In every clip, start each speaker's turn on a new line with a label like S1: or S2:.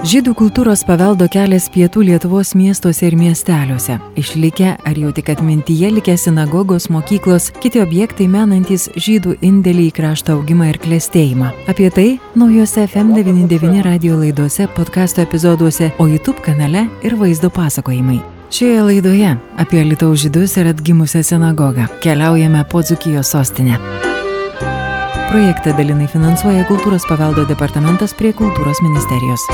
S1: Žydų kultūros paveldo kelias pietų Lietuvos miestuose ir miesteliuose. Išlikę ar jau tik atmintyje likę sinagogos, mokyklos, kiti objektai menantis žydų indėlį į krašto augimą ir klėstėjimą. Apie tai naujose FM99 radio laidose, podkasto epizoduose, o YouTube kanale ir vaizdo pasakojimai. Šioje laidoje apie Lietuvos žydus ir atgimusią sinagogą keliaujame po Dzukijos sostinę. Projektą dalinai finansuoja Kultūros paveldo departamentas prie Kultūros ministerijos.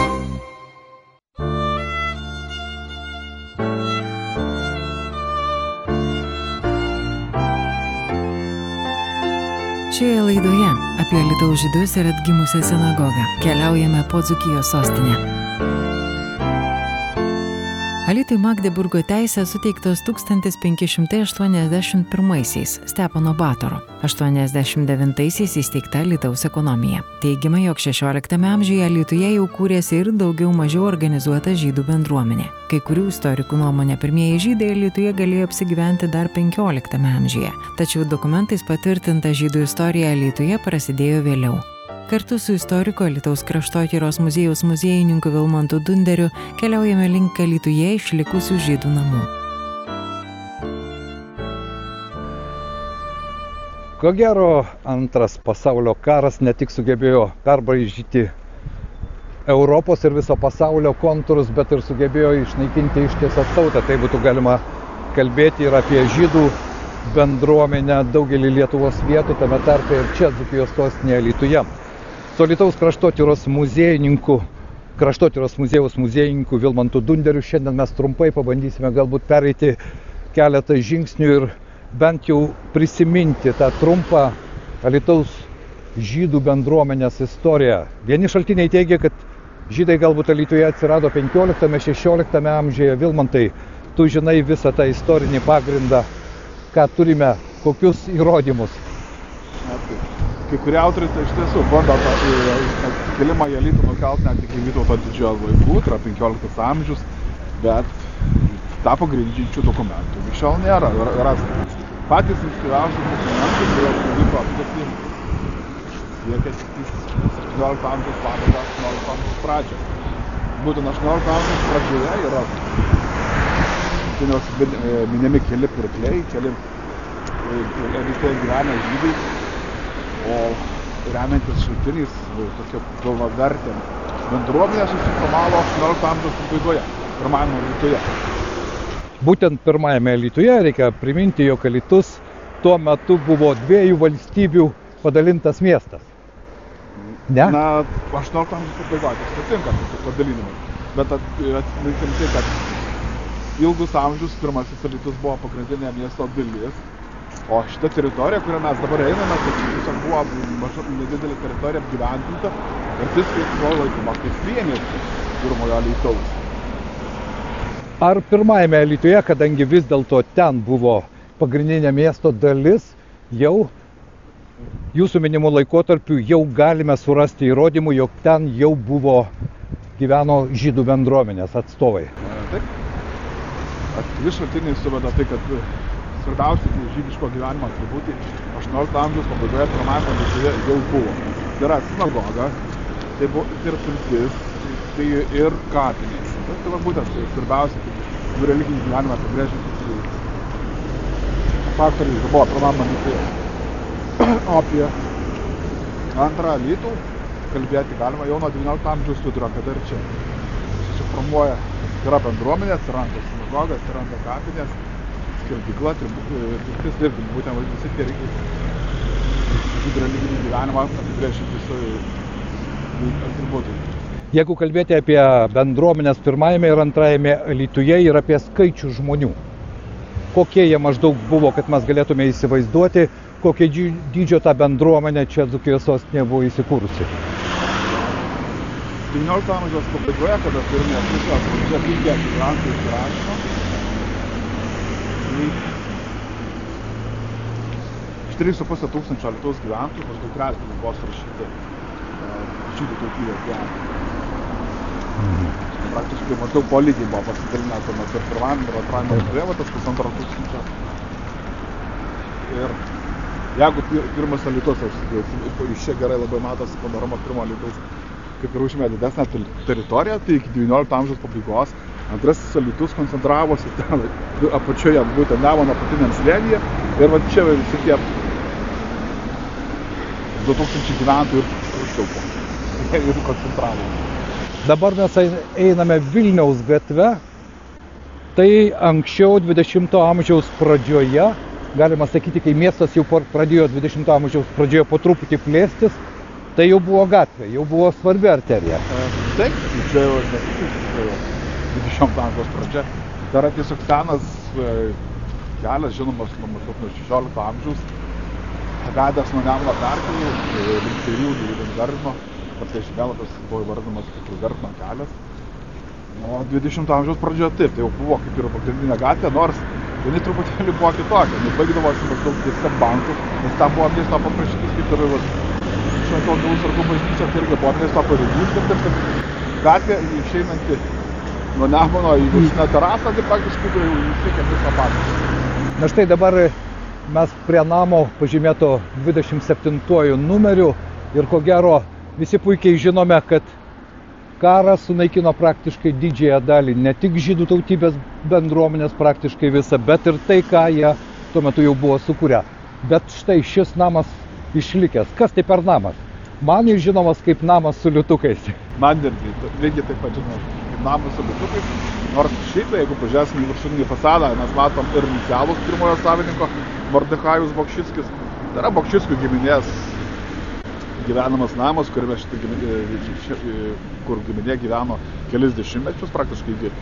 S1: Šioje laidoje apie Lietuvos žydus ir atgimusią sinagogą keliaujame po Dzukijos sostinę. Alitui Magdeburgo teisė suteiktos 1581-aisiais Stepono Batoro, 89-aisiais įsteigta Lietuvos ekonomija. Teigiama, jog 16 amžiuje Lietuje jau kūrėsi ir daugiau mažiau organizuota žydų bendruomenė. Kai kurių istorikų nuomonė pirmieji žydai Lietuje galėjo apsigyventi dar 15 amžiuje, tačiau dokumentais patvirtinta žydų istorija Lietuje prasidėjo vėliau. Kartu su istoriku Lietuvos kraštotyros muziejaus muziejininku Vilmantu Dunderiu keliaujame link Lietuvoje išlikusių žydų namų.
S2: Ko gero, antras pasaulio karas ne tik sugebėjo perbraižyti Europos ir viso pasaulio kontūrus, bet ir sugebėjo išnaikinti ištisą tautą. Tai būtų galima kalbėti ir apie žydų bendruomenę daugelį Lietuvos vietų, tame tarpe ir čia, Dzukijos sostinėje Lietuvoje su Lietuvos kraštotyros muziejininku, kraštotyros muziejaus muziejininku Vilmantu Dunderiu. Šiandien mes trumpai pabandysime galbūt pereiti keletą žingsnių ir bent jau prisiminti tą trumpą Lietuvos žydų bendruomenės istoriją. Vieni šaltiniai teigia, kad žydai galbūt Lietuvoje atsirado 15-16 amžiuje. Vilmantai, tu žinai visą tą istorinį pagrindą, ką turime, kokius įrodymus.
S3: Kai kurie autoriai tai iš tiesų bando tą kilimą į elitų nukelt net iki Vytauto didžiojo laikų, tai yra 15 amžius, bet tą pagrindžiančių dokumentų iki šiol nėra rasta. Patys ankstyviausi dokumentai, kuriuos pavyko aptikti, siekia 17 amžiaus pabaigą, 18 amžiaus pradžią. Būtent 18 amžiaus pradžioje yra minimi keli pirkliai, keli egipte gyvenę žydai, o remiantis šaltiniais tokia pilnavertė bendruomenė susiformavo 18 amžiaus pabaigoje, pirmajame Lietuvoje.
S2: Būtent pirmajame Lietuvoje reikia priminti, jog Lietus tuo metu buvo dviejų valstybių padalintas miestas.
S3: Ne? Na, 18 amžiaus pabaigoje tas patinka, tas padalinimai. Bet atminkim tai, kad ilgus amžius pirmasis Lietus buvo pagrindinė miesto dalis O šita teritorija, kurią mes dabar einame, tai tiesiog buvo maža nedidelė teritorija apgyvendinta ir kaip buvo laikoma kaip priemiestis pirmojo Lietuvos.
S2: Ar pirmajame Lietuvoje, kadangi vis dėlto ten buvo pagrindinė miesto dalis, jau jūsų minimų laikotarpiu jau galime surasti įrodymų, jog ten jau buvo gyveno žydų bendruomenės atstovai.
S3: Taip. Aktyvi šaltiniai suveda tai, kad svarbiausi žydiško gyvenimo atributai 18 amžiaus pabaigoje pirmajame Lietuvoje jau buvo. Tai yra sinagoga, tai, buvo, tai yra pirtis, tai ir kapinės. Tai, tai va būtent tai svarbiausia, kaip religinį gyvenimą apibrėžiantis faktoriai buvo pirmame Lietuvoje. O apie antrą lytų kalbėti galima jau nuo 19 amžiaus vidurio, kada ir čia susiformuoja yra bendruomenė, atsiranda sinagoga, atsiranda kapinės, skerdykla, pirtis irgi, būtent visi tie religinį gyvenimą apibrėžintis atributai.
S2: Jeigu kalbėti apie bendruomenės pirmajame ir antrajame Lietuvoje ir apie skaičių žmonių, kokie jie maždaug buvo, kad mes galėtume įsivaizduoti, kokie dydžio ta bendruomenė čia Dzukijos sostinė buvo įsikūrusi.
S3: 19 amžiaus pabaigoje, kada turime visą čia lygę gyventojų įsirašymą, iš 3,5 tūkstančio Lietuvos gyventojų maždaug trečdalis buvo surašyti žydų tautybės gyventojų. Mhm. Praktiškai maždaug po lygiai buvo pasidalinę tuo metu ir pirmajame ir antrajame Lietuvoje, tas pusantro tūkstančio. Ir jeigu pirmas Lietuvos, iš čia gerai labai matosi panorama pirmo Lietuvos kaip ir užėmė didesnę teritoriją, tai iki 19 amžiaus pabaigos antrasis Alitus koncentravosi ten apačioje, būtent Nemono apatiniam slėnyje ir va čia visi tie 2000 gyventojų ir tilpo. Ir koncentravo.
S2: Dabar mes einame Vilniaus gatve. Tai anksčiau 20 amžiaus pradžioje, galima sakyti, kai miestas jau pradėjo 20 amžiaus pradžioje po truputį plėstis, tai jau buvo gatvė, jau buvo svarbi arterija.
S3: Taip, čia jau nesakyčiau, 20 amžiaus pradžia. Tai yra tiesiog senas e, kelias, žinomas nuo maždaug nuo 16 amžiaus, vedęs nuo Nemuno perkelių, e, link kairių, link Gardino, kartais žemėlapis buvo įvardinamas kaip Gardino kelias. O 20 amžiaus pradžioje taip, tai jau buvo kaip ir pagrindinė gatvė, nors jinai truputėlį buvo kitokia, nes baigdavosi maždaug tiesiog bankų, nes ten buvo miesto paprašytis kaip ir Šventos Dėlų sargų bažnyčia, tai irgi buvo miesto pareigūs, bet kad gatvė išeinanti nuo Nemuno į viršinę terasą, tai praktiškai jau įsiekia visą patį.
S2: Na štai dabar mes prie namo pažymėto 27 numeriu ir ko gero visi puikiai žinome, kad karas sunaikino praktiškai didžiąją dalį ne tik žydų tautybės bendruomenės praktiškai visą, bet ir tai, ką jie tuo metu jau buvo sukūrę. Bet štai šis namas išlikęs. Kas tai per namas? Man jis žinomas kaip namas su liutukais.
S3: Man irgi, lygiai taip pat žinomas su liutukais. Nors šiaip, jeigu pažiūrėsim į viršūninį fasadą, mes matom ir inicialus pirmojo savininko, Mordechajus Bokšickis. Tai yra Bokšickų giminės gyvenamas namas, kuriame šitą giminė, kur giminė gyveno kelis dešimtmečius, praktiškai iki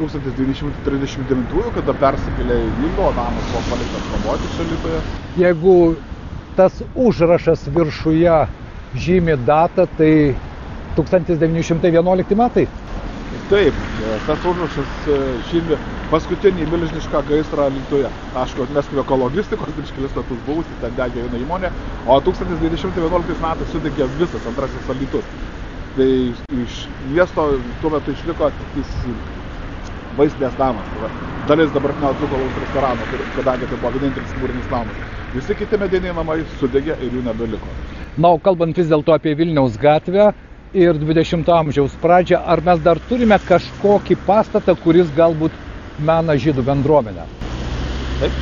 S3: 1939, kada persikėlė į Vilnių, o namas buvo paliktas nuomoti šalitoje.
S2: Jeigu tas užrašas viršuje žymi datą, tai 1911 metai.
S3: Taip, tas užrašas e, žymi paskutinį milžinišką gaisrą Lietuvoje. Aišku, mes prie ekologistikos prieš kelis metus buvusi, ten degė viena įmonė, o 1911 metais sudegė visas antrasis Alytus. Tai iš miesto tuo metu išliko tik vaistinės namas. Tai dalis dabartinio Dzukolaus restorano, kadangi tai buvo vienintelis mūrinis namas. Visi kiti mediniai namai sudegė ir jų nebeliko.
S2: Na, o kalbant vis dėlto apie Vilniaus gatvę ir 20 amžiaus pradžią, ar mes dar turime kažkokį pastatą, kuris galbūt mena žydų bendruomenę?
S3: Taip,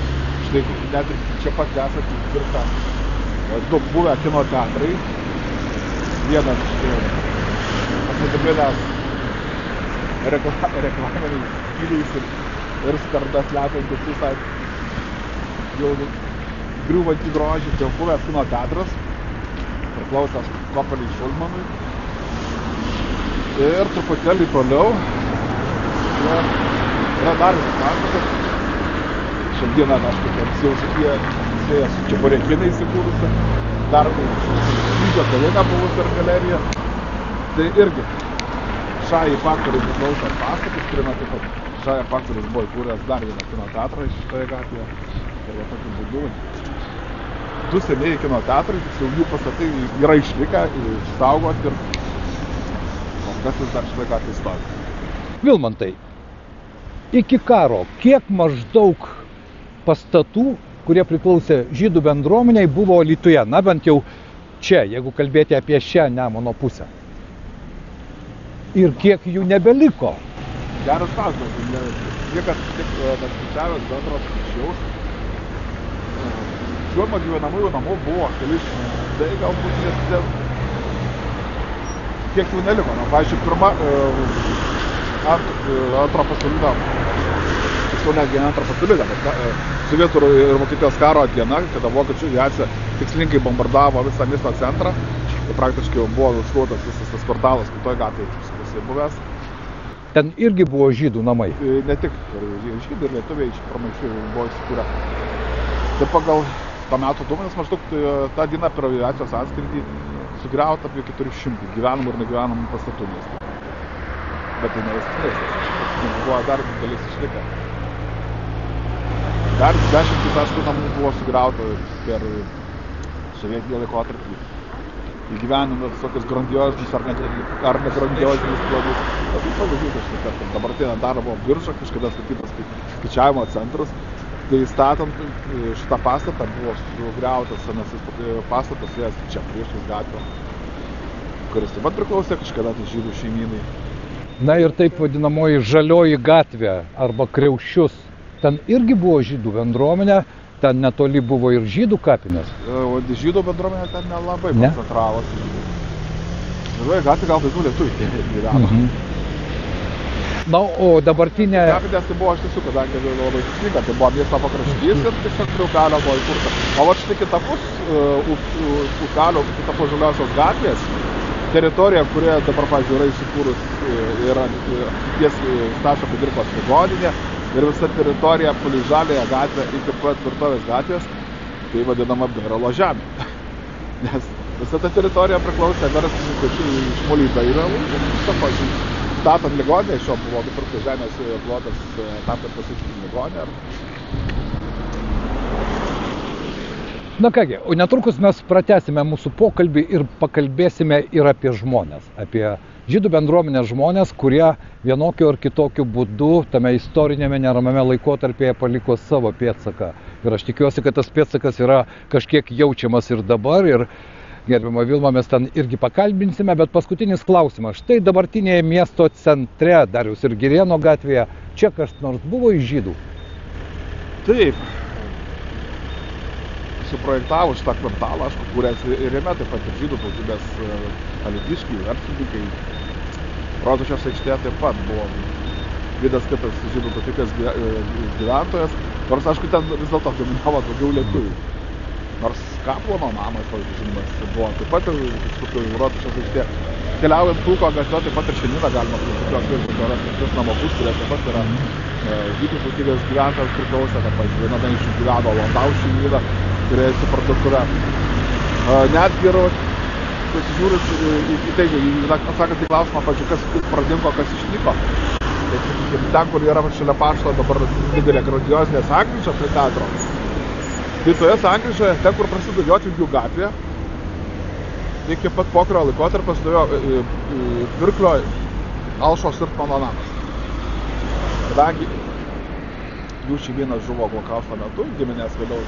S3: štai net ir čia pat esate įtvirta du buvę kino teatrai. Vienas pasidalinęs reklaminiais skyriais ir, ir skardas lepiantis visą jau griūvantį grožį, tai buvęs kino teatras, priklausęs Kopeliai Šulmanui. Ir truputėlį toliau yra, yra dar vienas pastatas. Šiandieną, aišku, ten jau susiję su Čiaparekinai įsikūrusi, dar Skrydžio kavinė buvusi ir galerija. Tai irgi Šai faktorius priklausęs pastatas, kuriame taip pat Šai faktorius buvo įkūręs dar vieną kino teatrą šitoje gatvėje. Ir va tokiu būdu du senieji kino teatrai, tiksliau jų pastatai yra išlikę, išsaugoti ir kas vis dar šitą gatvę stovi.
S2: Vilmantai, iki karo kiek maždaug pastatų, kurie priklausė žydų bendruomeniai, buvo Lietuvoje, na bent jau čia, jeigu kalbėti apie šią Nemono pusę. Ir kiek jų nebeliko?
S3: Geras klausimas. Niekas tik neskaičiavęs bendros skaičiaus šiuo gyvenamųjų namų buvo keli šimtai galbūt mieste. Kiek jų neliko. Na, pavyzdžiui, pirma, ant, antro pasaulinio, tiksliau netgi ne antro pasaulinio, bet e, sovietų ir Vokietijos karo diena, kada vokiečių aviacija tikslingai bombardavo visą miesto centrą, tai praktiškai buvo užšluotas visas tas kvartalas kitoj gatvėje, jisai buvęs.
S2: Ten irgi buvo žydų namai.
S3: E, ne tik žydai ir lietuviai iš pramaišių buvo įsikūrę. Tai pagal to meto duomenys maždaug tai, tą dieną per aviacijos atskridį sugriauta apie 400 gyvenamų ir negyvenamų pastatų mieste. Bet tai nevalstybės, buvo dar dalis išlikę. Dar dešimtis, aišku, namų buvo sugriauta per sovietinį laikotarpį. Įgyvenime visokius grandiozinius ar, ne, ar negrandiozinius planus. Tai pavyzdys, aš tai dabartinė darbo birža, kažkada statytas kaip skaičiavimo centras, tai statant e, šitą pastatą buvo sugriautas senasis pastatas, jas čia priešais gatvę. kuris taip pat priklausė kažkada tai žydų šeimynai.
S2: Na ir taip vadinamoji žalioji gatvė arba kriaušius. Ten irgi buvo žydų bendruomenė, ten netoli buvo ir žydų kapinės.
S3: E, O žydų bendruomenė ten nelabai
S2: Ne?
S3: koncentravosi. Žalioji gatvė gal daugiau lietuvių gyveno.
S2: Mhm. Na, o dabartinė...
S3: Kapinės tai buvo iš tiesų, kadangi labai tikslinga, tai buvo miesto pakraštys ir tiesiog prie upelio buvo įkurta. O va štai kitapus uh, upelio, kitapus žaliosios gatvės, teritorija, kurioje dabar, pavyzdžiui, yra įsikūrus uh, yra uh, ties Stašo Kudirkos ligoninė ir visa teritorija palei žalėją gatvę iki pat tvirtovės gatvės, tai vadinama Beralo žemė. Nes visa ta teritorija priklausė verslininkų iš Molį Beiralų ir visą pažymį statant ligoninę, iš jo buvo nupirktas žemės plotas e, tam, kad pasitikti ligoninę.
S2: Na kągi, o netrukus mes pratesime mūsų pokalbį ir pakalbėsime ir apie žmonės, apie žydų bendruomenės žmonės, kurie vienokiu ar kitokiu būdu tame istorinėme neramame laikotarpėje paliko savo pėdsaką. Ir aš tikiuosi, kad tas pėdsakas yra kažkiek jaučiamas ir dabar. Ir Gerbimo Vilma, mes ten irgi pakalbinsime, bet paskutinis klausimas. Štai dabartinėje miesto centre, Darius ir Girieno gatvėje, čia kas nors buvo iš žydų?
S3: Taip. Suprojektavo šitą kvartalą, aišku, kūręs ir jame taip pat ir žydų tautybės e, alitiškiai, verslininkai. Rotušės aikštėje taip pat buvo Vidas kitas žydų tautybės e, gyventojas, nors aišku, ten vis dėlto dominavo daugiau lietuvių. Nors Kaplono namas, pavyzdžiui, žinomas, buvo taip pat kažkokiu Rotušės aikštė. Keliaujant Pulko gatve, taip pat ir šiandieną galima prisipioti ir rasti tris namokus, kurie taip pat yra e, žydų tautybės gyventojams priklausę, taip pavyzdžiui, viename iš jų gyveno Landau šeimyna, turėjusi parduotuvę. E, Netgi ir pasižiūrint į, į, į tai, atsakant į klausimą, pavyzdžiui, kas pradingo, kas išnyko. Tai sakykim, ten, kur yra šalia pašto dabar didelė grandiozinė sankryčia prie teatro. Tai toje sankryčioje, ten, kur prasideda Jotvingių gatvė, iki pat pokario laikotarpio stovėjo e, e, Pirklio Alšos ir mano namas. Kadangi jų šeimynas žuvo holokausto metu, giminės vėliau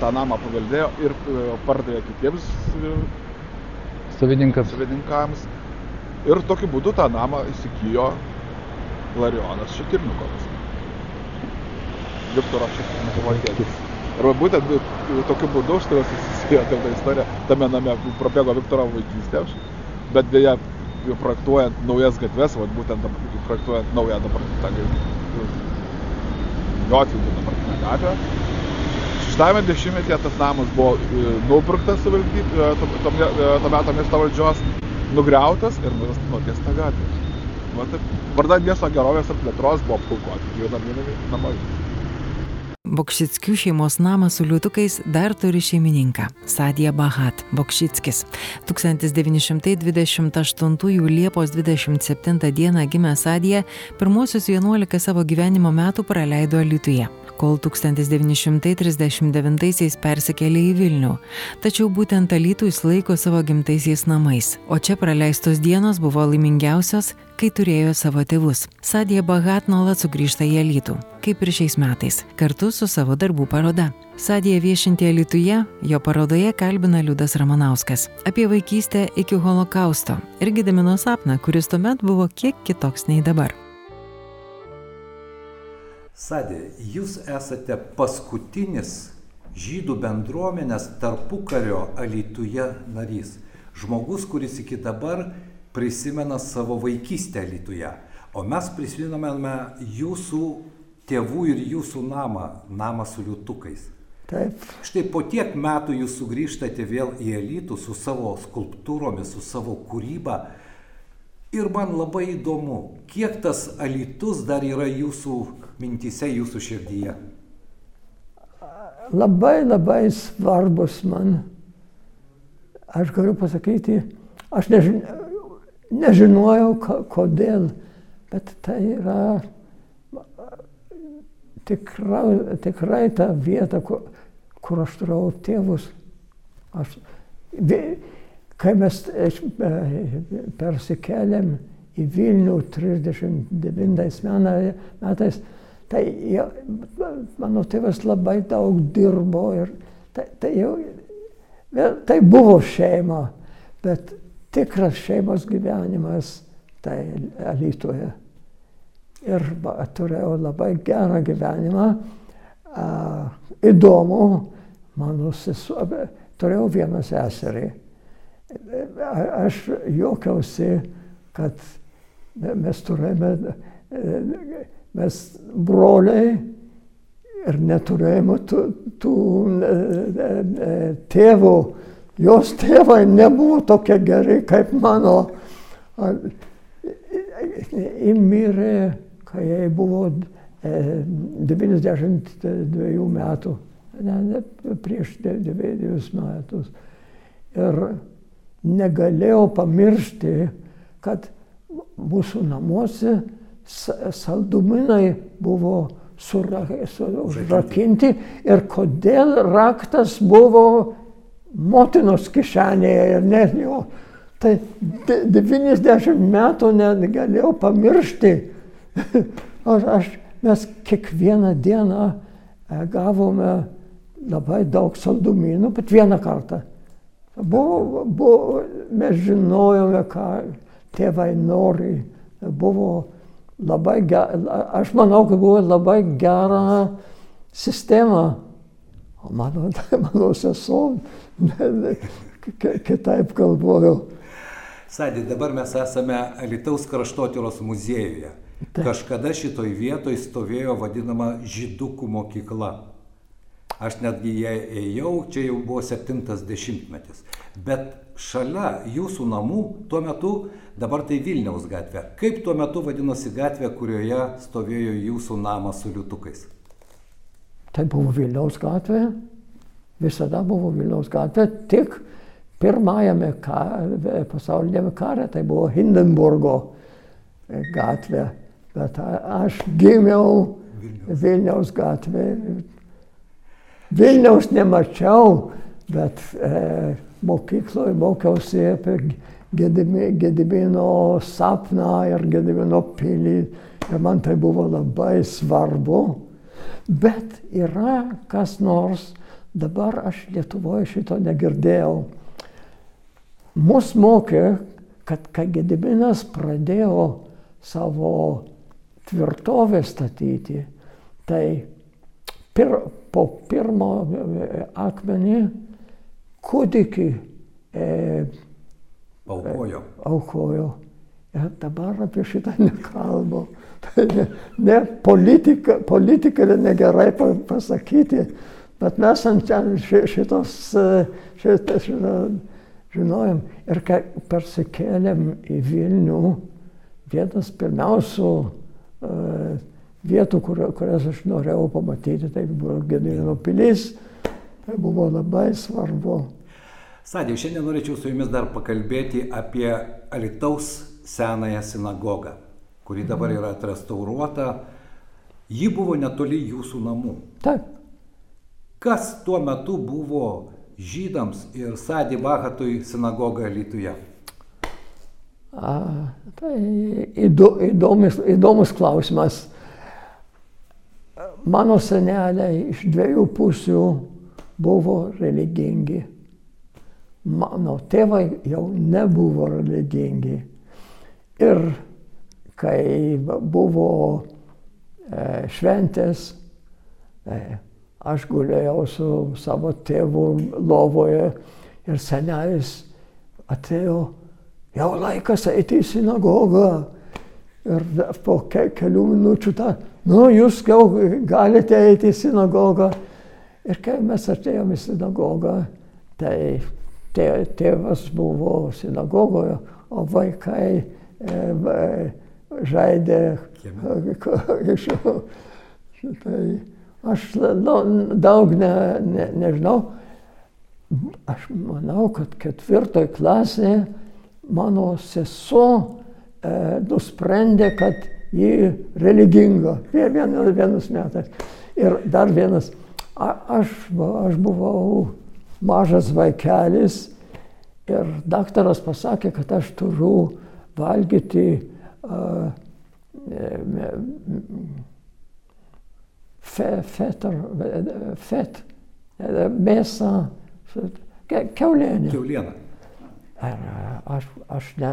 S3: tą namą paveldėjo ir e, pardavė kitiems e,
S2: Savininkas.
S3: savininkams. Ir tokiu būdu tą namą įsigijo Larionas Šetirnikovas. Viktoro Šetirnikovo tėtis. Ir va būtent e, tokiu būdu štai susisėjo ta ta istorija, tame name prabėgo Viktoro vaikystė, bet dėja projektuojant naujas gatves, va būtent projektuojant naują dabar tą Jotvingių dabartinę gatvę. Šeštame dešimtmetyje tas namas buvo e, nupirktas savivaldyb- e, to meto miesto valdžios, nugriautas ir nutiesta gatvė. Vardan miesto gerovės ir plėtros buvo apkulkoti gyvenamieji namai.
S1: Bokšickių šeimos namas su liūtukais dar turi šeimininką - Sadija Bahat Bokšickis. 1928 Liepos 27 dieną gimė Sadija, pirmosius 11 savo gyvenimo metų praleido Lietuvoje kol 1939-aisiais persikėlė į Vilnių. Tačiau būtent Alytų jis laiko savo gimtaisiais namais, o čia praleistos dienos buvo laimingiausios, kai turėjo savo tėvus. Sadija Bahat nuolat sugrįžta į Alytų, kaip ir šiais metais, kartu su savo darbų paroda. Sadija viešinti Alytuje, jo parodoje kalbina Liudas Ramanauskas apie vaikystę iki holokausto ir Gedimino sapną, kuris tuomet buvo kiek kitoks nei dabar.
S4: Sadė, jūs esate paskutinis žydų bendruomenės tarpukario Alytuje narys. Žmogus, kuris iki dabar prisimena savo vaikystę Alytuje. O mes prisimename jūsų tėvų ir jūsų namą, namą su liūtukais.
S5: Taip,
S4: Štai po tiek metų jūs sugrįžtate vėl į Alytų su savo skulptūromis, su savo kūryba. Ir man labai įdomu, kiek tas Alytus dar yra jūsų mintise, jūsų širdyje.
S5: labai labai svarbus man. Aš galiu pasakyti, aš nežin, nežinojau, ko- kodėl, bet tai yra tikra, tikrai ta vieta, kur, kur aš turėjau tėvus. Aš, vi- kai mes iš- e, persikėlėm į Vilnių 39 mena- metais, tai jo- mano tėvas labai daug dirbo ir tai, tai jau tai buvo šeima, bet tikras šeimos gyvenimas tai Alytuje. Ir turėjau labai gerą gyvenimą, įdomu, mano sesuo, turėjau vieną seserį. Aš juokiausi, kad mes turėjome, mes broliai ir neturėjome tų, tų tėvų. Jos tėvai nebuvo tokie geri kaip mano. Įmirė, kai jai buvo 92 metų, ne, ne, prieš 9 metus. Ir negalėjau pamiršti, kad mūsų namuose saldumynai buvo užrakinti ir kodėl raktas buvo motinos kišenėje ir net jo. Tai 90 metų negalėjau pamiršti. aš, aš, mes kiekvieną dieną gavome labai daug saldumynų, bet vieną kartą. Buvo, buvo, mes žinojome, ką tėvai nori. Buvo labai gera, aš manau, kad buvo labai gera sistema. O mano, mano sesuo kitaip galvojo.
S4: Sadė, dabar mes esame Alitaus kraštotyros muziejuje. Taip. Kažkada šitoj vietoj stovėjo vadinama žydukų mokykla. Aš netgi ją ėjau, čia jau buvo 70-metis. Bet šalia jūsų namų tuo metu, dabar tai Vilniaus gatvė. Kaip tuo metu vadinosi gatvė, kurioje stovėjo jūsų namas su liutukais?
S5: Tai buvo Vilniaus gatvė, visada buvo Vilniaus gatvė, tik pirmajame kare, pasaulinėme kare tai buvo Hindenburgo gatvė. Bet aš gimiau Vilniaus, Vilniaus gatvė Vilniaus nemačiau, bet e, mokykloje mokiausi apie Gedimino sapną ir Gedimino pilį. Ir man tai buvo labai svarbu. Bet yra kas nors, dabar aš Lietuvoje šito negirdėjau. Mus mokė, kad kai Gediminas pradėjo savo tvirtovę statyti, tai pir, po pirmo e, akmenį kūdikį e,
S4: aukojo.
S5: E, aukojo. Ir dabar apie šitą nekalbu. Tai ne, ne politika, politika yra negerai pasakyti, bet mes ant ten šitos, šitą, šitą žinojom. Ir kai persikėlėm į Vilnių, vienas pirmiausių uh, vietų, kur, kurias aš norėjau pamatyti, tai buvo Gedimino pilis, tai buvo labai svarbu.
S4: Sadė, šiandien norėčiau su jumis dar pakalbėti apie Alitaus senąją sinagogą, kuri dabar yra atrestauruota. Ji buvo netoli jūsų namų.
S5: Taip.
S4: Kas tuo metu buvo žydams ir Sadį Vahatui sinagoga Lietuvoje?
S5: Tai įdomus, įdomus klausimas mano seneliai iš dviejų pusių buvo religingi. Mano tėvai jau nebuvo religingi. Ir kai buvo e, šventės, e, aš gulėjau su savo tėvu lovoje ir senelis atėjo, jau laikas eiti į sinagogą. Ir po ke kelių minučių tą nu, jūs jau galite eiti į sinagogą. Ir kai mes atėjome į sinagogą, tai tė, tėvas buvo sinagogoje, o vaikai e, žaidė iš tai aš nu, daug ne, ne, nežinau. Aš manau, kad ketvirtoj klasėje mano sesuo nusprendė, kad ji religinga. Vienas, vienas metas. Ir dar vienas. A, aš, aš buvau mažas vaikelis ir daktaras pasakė, kad aš turiu valgyti uh, fe, fetar, fet, mėsą, keulienę.
S4: Keulieną.
S5: Ar aš, aš ne,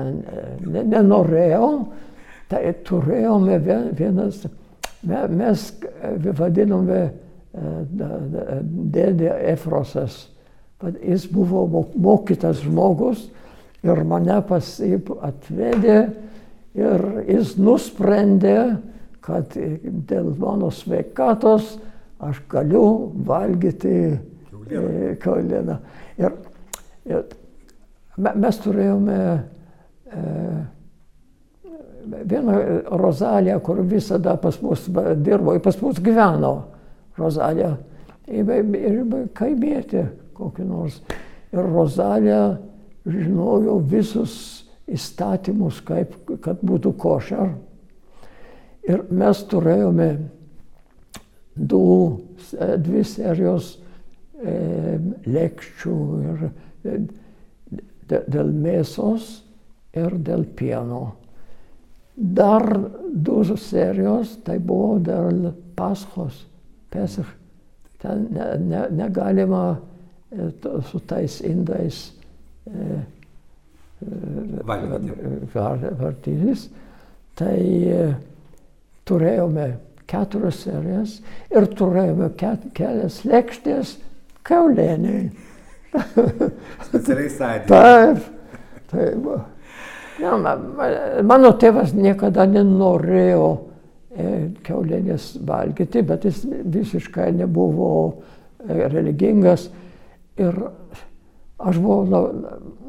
S5: ne, nenorėjau, tai turėjome vienas, mes vadinome dėdė Efrosas. Jis buvo mokytas žmogus ir mane pas jį atvedė ir jis nusprendė, kad dėl mano sveikatos aš galiu valgyti kaulieną. Ir, ir mes turėjome e, vieną Rozaliją, kur visada pas mus dirbo, pas mus gyveno Rozalija. Ir kaimietė kokį nors. Ir Rozalija žinojo visus įstatymus, kaip, kad būtų košer. Ir mes turėjome du, dvi serijos e, lekščių ir e, dėl mėsos ir dėl pieno. Dar du serijos tai buvo dėl paskos, pesach. Ten ne, ne, negalima e, su tais indais e, vartytis. Tai turėjome keturias serijas ir turėjome ket, kelias lėkštės keulieniai.
S4: Specialiai sądė.
S5: Taip. taip. Ja, mano tėvas niekada nenorėjo e, keulienės valgyti, bet jis visiškai nebuvo e, religingas. Ir aš buvau,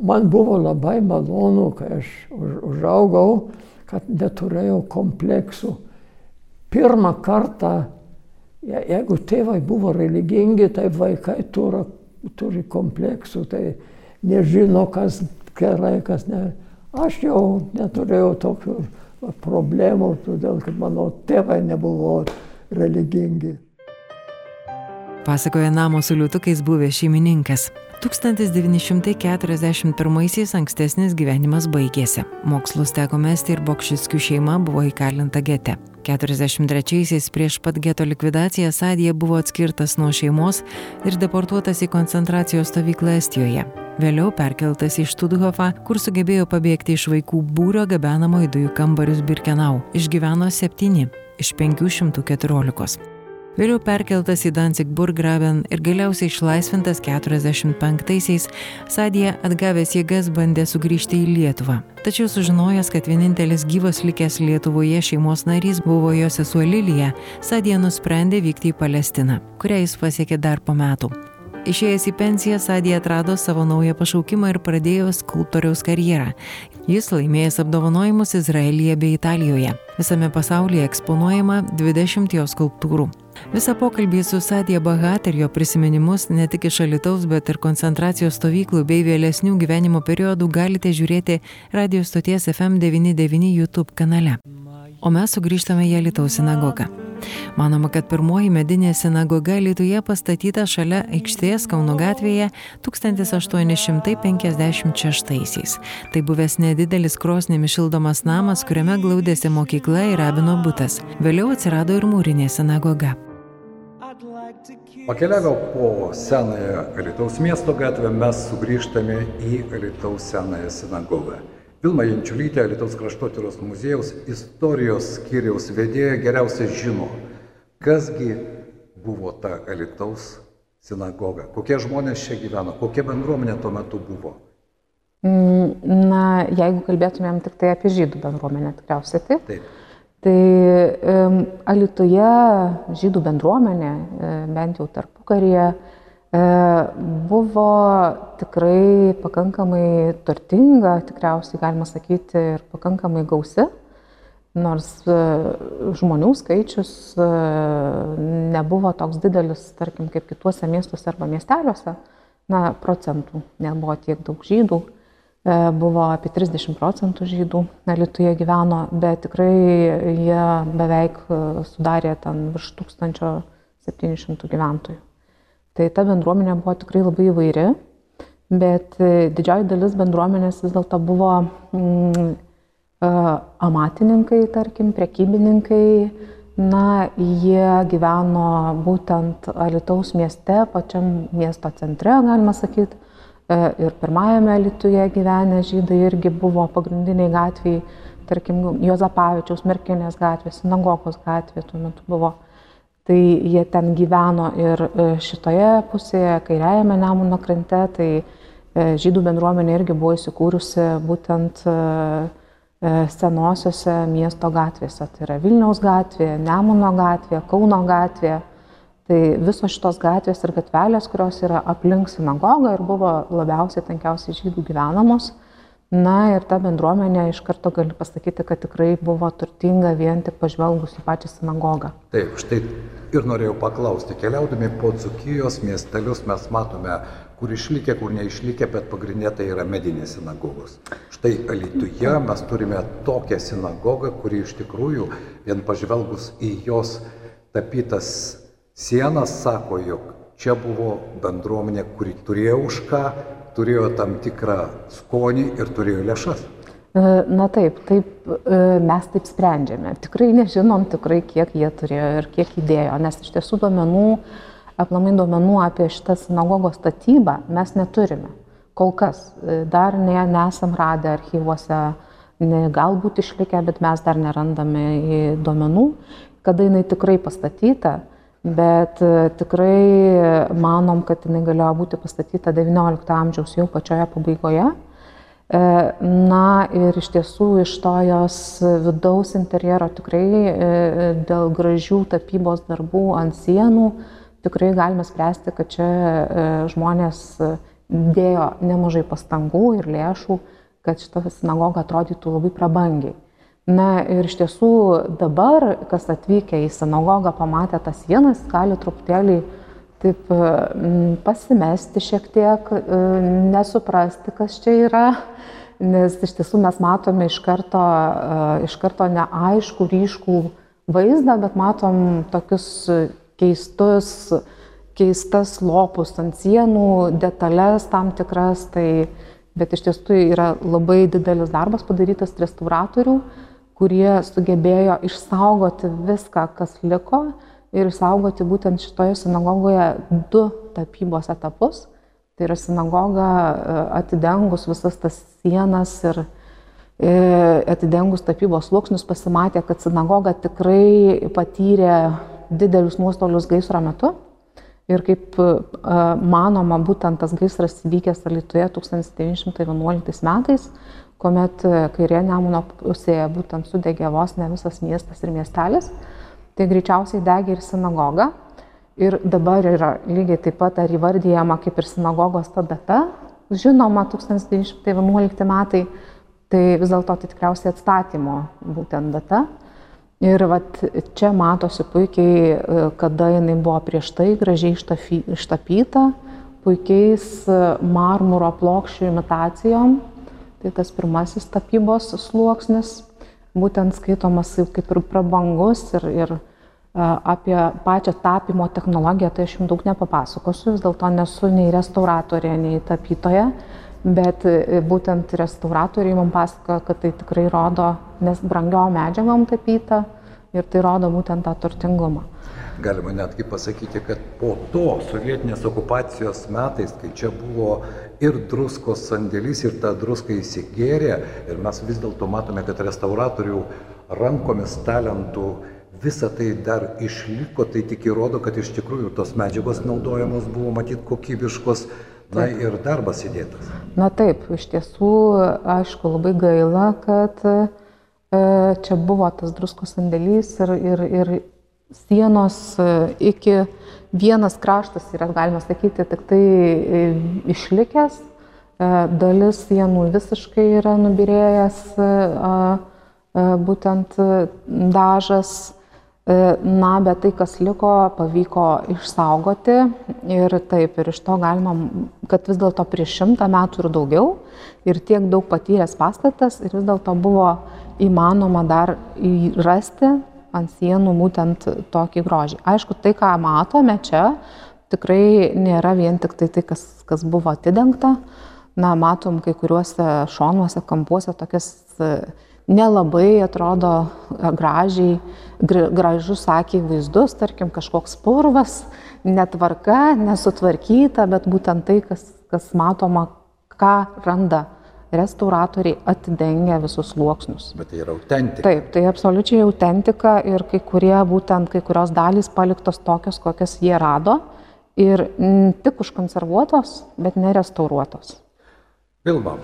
S5: man buvo labai malonu, kai aš už, užaugau, kad neturėjau kompleksų. Pirmą kartą, jeigu tėvai buvo religingi, tai vaikai turi, turi kompleksų, tai nežino, kas gerai, kas ne. Aš jau neturėjau tokių problemų, todėl kad mano tėvai nebuvo religingi.
S1: Pasakoja namo su liutukais buvęs šeimininkas. 1941-aisiais ankstesnis gyvenimas baigėsi. Mokslus teko mesti ir Bokšiskių šeima buvo įkalinta gete. 43-aisiais prieš pat geto likvidaciją Sadija buvo atskirtas nuo šeimos ir deportuotas į koncentracijos stovyklą Estijoje. Vėliau perkeltas į Študhofą, kur sugebėjo pabėgti iš vaikų būrio gabenamo į dujų kambarius Birkenau. Išgyveno 7 iš 514 vėliau perkeltas į Danzig Burgraben ir galiausiai išlaisvintas 45-aisiais, Sadija atgavęs jėgas bandė sugrįžti į Lietuvą. Tačiau sužinojęs, kad vienintelis gyvas likęs Lietuvoje šeimos narys buvo jo sesuo Lilija, Sadija nusprendė vykti į Palestiną, kurią jis pasiekė dar po metų. Išėjęs į pensiją, Sadija atrado savo naują pašaukimą ir pradėjo skulptoriaus karjerą. Jis laimėjęs apdovanojimus Izraelyje bei Italijoje. Visame pasaulyje eksponuojama 20 jo skulptūrų. Visą pokalbį su Sadija Bahat ir jo prisiminimus ne tik iš Alitaus, bet ir koncentracijos stovyklų bei vėlesnių gyvenimo periodų galite žiūrėti radio stoties FM99 YouTube kanale. O mes sugrįžtame į Alitaus sinagogą. Manoma, kad pirmoji medinė sinagoga Lietuvoje pastatyta šalia aikštės Kauno gatvėje 1856-aisiais. Tai buvęs nedidelis krosnėmis šildomas namas, kuriame glaudėsi mokykla ir rabino būtas. Vėliau atsirado ir mūrinė sinagoga.
S4: Pakeliavę po senąją Alitaus miesto gatvę mes sugrįžtame į Alitaus senąją sinagogą. Vilma Jančiulytė, Lietuvos kraštotyros muziejaus istorijos skyriaus vedėja geriausiai žino, kasgi buvo ta Lietuvos sinagoga, kokie žmonės čia gyveno, kokia bendruomenė tuo metu buvo.
S6: Mm, na, jeigu kalbėtumėm tik tai apie žydų bendruomenę, tikriausiai taip. Taip. Tai um, Alitoje žydų bendruomenė, bent jau tarpukaryje, E, buvo tikrai pakankamai turtinga, tikriausiai galima sakyti, ir pakankamai gausi, nors e, žmonių skaičius e, nebuvo toks didelis, tarkim, kaip kituose miestuose arba miesteliuose, na, procentų nebuvo tiek daug žydų, buvo apie 30 procentų žydų Lietuvoje gyveno, bet tikrai jie beveik sudarė ten virš 1700 gyventojų. Tai ta bendruomenė buvo tikrai labai įvairi, bet e, didžioji dalis bendruomenės vis dėlto buvo mm, amatininkai, tarkim, prekybininkai. Na, jie gyveno būtent Alitaus mieste, pačiam miesto centre, galima sakyti. Ir pirmajame Lietuvoje gyvenę žydai irgi buvo pagrindiniai gatviai, tarkim, Jozapavičiaus, Merkinės gatvė, Sinagogos gatvė tuo metu buvo. Tai jie ten gyveno ir šitoje pusėje, kairiajame Nemuno krante, tai žydų bendruomenė irgi buvo įsikūrusi būtent senosiose miesto gatvėse. Tai yra Vilniaus gatvė, Nemuno gatvė, Kauno gatvė. Tai visos šitos gatvės ir gatvelės, kurios yra aplink sinagogą ir buvo labiausiai tankiausiai žydų gyvenamos. Na ir ta bendruomenė iš karto gali pasakyti, kad tikrai buvo turtinga vien tik pažvelgus į pačią sinagogą.
S4: Taip, štai ir norėjau paklausti, keliaudami po Dzukijos miestelius mes matome, kur išlikę, kur neišlikę, bet pagrindinė tai yra medinės sinagogos. Štai Alituje mes turime tokią sinagogą, kuri iš tikrųjų, vien pažvelgus į jos tapytas Sienas sako, jog čia buvo bendruomenė, kuri turėjo už ką, turėjo tam tikrą skonį ir turėjo lėšas.
S6: E, na taip, taip e, mes taip sprendžiame. Tikrai nežinom tikrai, kiek jie turėjo ir kiek įdėjo, nes iš tiesų duomenų, aplamai duomenų apie šitą sinagogos statybą mes neturime. Kol kas e, dar ne, nesam radę archyvuose, ne, galbūt išlikę, bet mes dar nerandame duomenų, kada jinai tikrai pastatyta bet e, tikrai manom, kad jinai galėjo būti pastatyta XIX amžiaus jau pačioje pabaigoje. E, na ir iš tiesų iš to jos vidaus interjero tikrai e, dėl gražių tapybos darbų ant sienų tikrai galime spręsti, kad čia žmonės dėjo nemažai pastangų ir lėšų, kad šita sinagoga atrodytų labai prabangiai. Na ir iš tiesų dabar, kas atvykę į sinagogą, pamatę tas sienas, gali truputėlį taip pasimesti šiek tiek, e, nesuprasti, kas čia yra, nes iš tiesų mes matome iš karto, e, iš karto neaišku, ryškų vaizdą, bet matom tokius keistus, keistas lopus ant sienų, detalės tam tikras, tai, bet iš tiesų yra labai didelis darbas padarytas restauratorių kurie sugebėjo išsaugoti viską, kas liko ir išsaugoti būtent šitoje sinagogoje du tapybos etapus. Tai yra sinagoga e, atidengus visas tas sienas ir e, atidengus tapybos sluoksnius pasimatė, kad sinagoga tikrai patyrė didelius nuostolius gaisro metu. Ir kaip e, manoma, būtent tas gaisras įvykęs Alitoje 1911 metais, kuomet e, kairė Nemuno pusėje būtent sudegė vos ne visas miestas ir miestelis, tai greičiausiai degė ir sinagoga. Ir dabar yra lygiai taip pat ar įvardyjama kaip ir sinagogos ta data, žinoma, 1911 metai, tai vis dėlto tai tikriausiai atstatymo būtent data. Ir vat, čia matosi puikiai, e, kada jinai buvo prieš tai gražiai ištapyta, puikiais e, marmuro plokščių imitacijom, Tai tas pirmasis tapybos sluoksnis, būtent skaitomas kaip ir prabangus ir, ir apie pačią tapymo technologiją, tai aš jums daug nepapasakosiu, vis dėlto nesu nei restauratorė, nei tapytoja, bet e, būtent restauratoriai man pasakoja, kad tai tikrai rodo, nes brangiom medžiagom tapyta ir tai rodo būtent tą turtingumą.
S4: Galima netgi pasakyti, kad po to sovietinės okupacijos metais, kai čia buvo ir druskos sandėlys, ir ta druska įsigėrė, ir mes vis dėlto matome, kad restauratorių rankomis talentų visa tai dar išliko, tai tik įrodo, kad iš tikrųjų tos medžiagos naudojamos buvo matyti kokybiškos, na taip. ir darbas įdėtas.
S6: Na taip, iš tiesų, aišku, labai gaila, kad e, čia buvo tas druskos sandėlys ir, ir, ir sienos e, iki vienas kraštas yra, galima sakyti, tik tai e, išlikęs, e, dalis sienų visiškai yra nubirėjęs būtent dažas. Na, bet tai, kas liko, pavyko išsaugoti ir taip, ir iš to galima, kad vis dėlto prieš šimtą metų ir daugiau ir tiek daug patyręs pastatas ir vis dėlto buvo įmanoma dar rasti ant sienų būtent tokį grožį. Aišku, tai, ką matome čia, tikrai nėra vien tik tai, tai kas, kas buvo atidengta. Na, matom kai kuriuose šonuose, kampuose tokias e, nelabai atrodo e, gražiai, gražus akiai vaizdus, tarkim, kažkoks purvas, netvarka, nesutvarkyta, bet būtent tai, kas, kas matoma ką randa restauratoriai atidengia visus sluoksnius.
S4: Bet tai yra autentika.
S6: Taip, tai absoliučiai autentika ir kai kurie būtent kai kurios dalys paliktos tokios, kokias jie rado ir m, tik užkonservuotos, bet nerestauruotos.
S4: Vilma,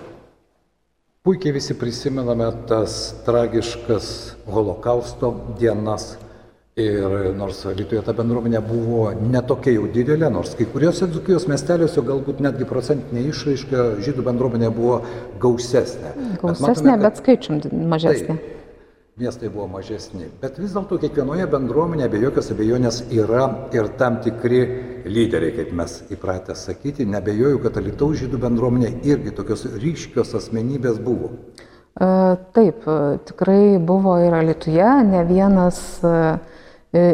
S4: puikiai visi prisimename tas tragiškas holokausto dienas Ir nors Lietuvoje ta bendruomenė buvo netokia jau didelė, nors kai kuriuose Dzukijos miesteliuose galbūt netgi procentinė išraiška žydų bendruomenė buvo gausesnė.
S6: Gausesnė, bet, matome, kad... bet skaičium mažesnė.
S4: Tai, miestai buvo mažesni, bet vis dėlto kiekvienoje bendruomenėje be jokios abejonės yra ir tam tikri lyderiai, kaip mes įpratę sakyti. Nebejoju, kad Lietuvos žydų bendruomenė irgi tokios ryškios asmenybės buvo.
S6: E, taip, tikrai buvo ir Lietuje, ne vienas uh, E,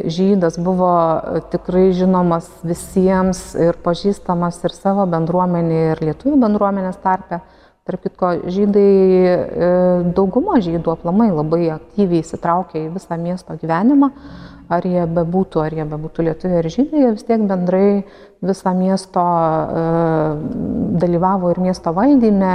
S6: žydas buvo e, tikrai žinomas visiems ir pažįstamas ir savo bendruomenė, ir lietuvių bendruomenės tarpe. Tarp kitko, žydai, e, dauguma žydų aplamai labai aktyviai įsitraukia į visą miesto gyvenimą. Ar jie bebūtų, ar jie bebūtų lietuviai ar žydai, jie vis tiek bendrai visą miesto dalyvavo ir miesto valdyme,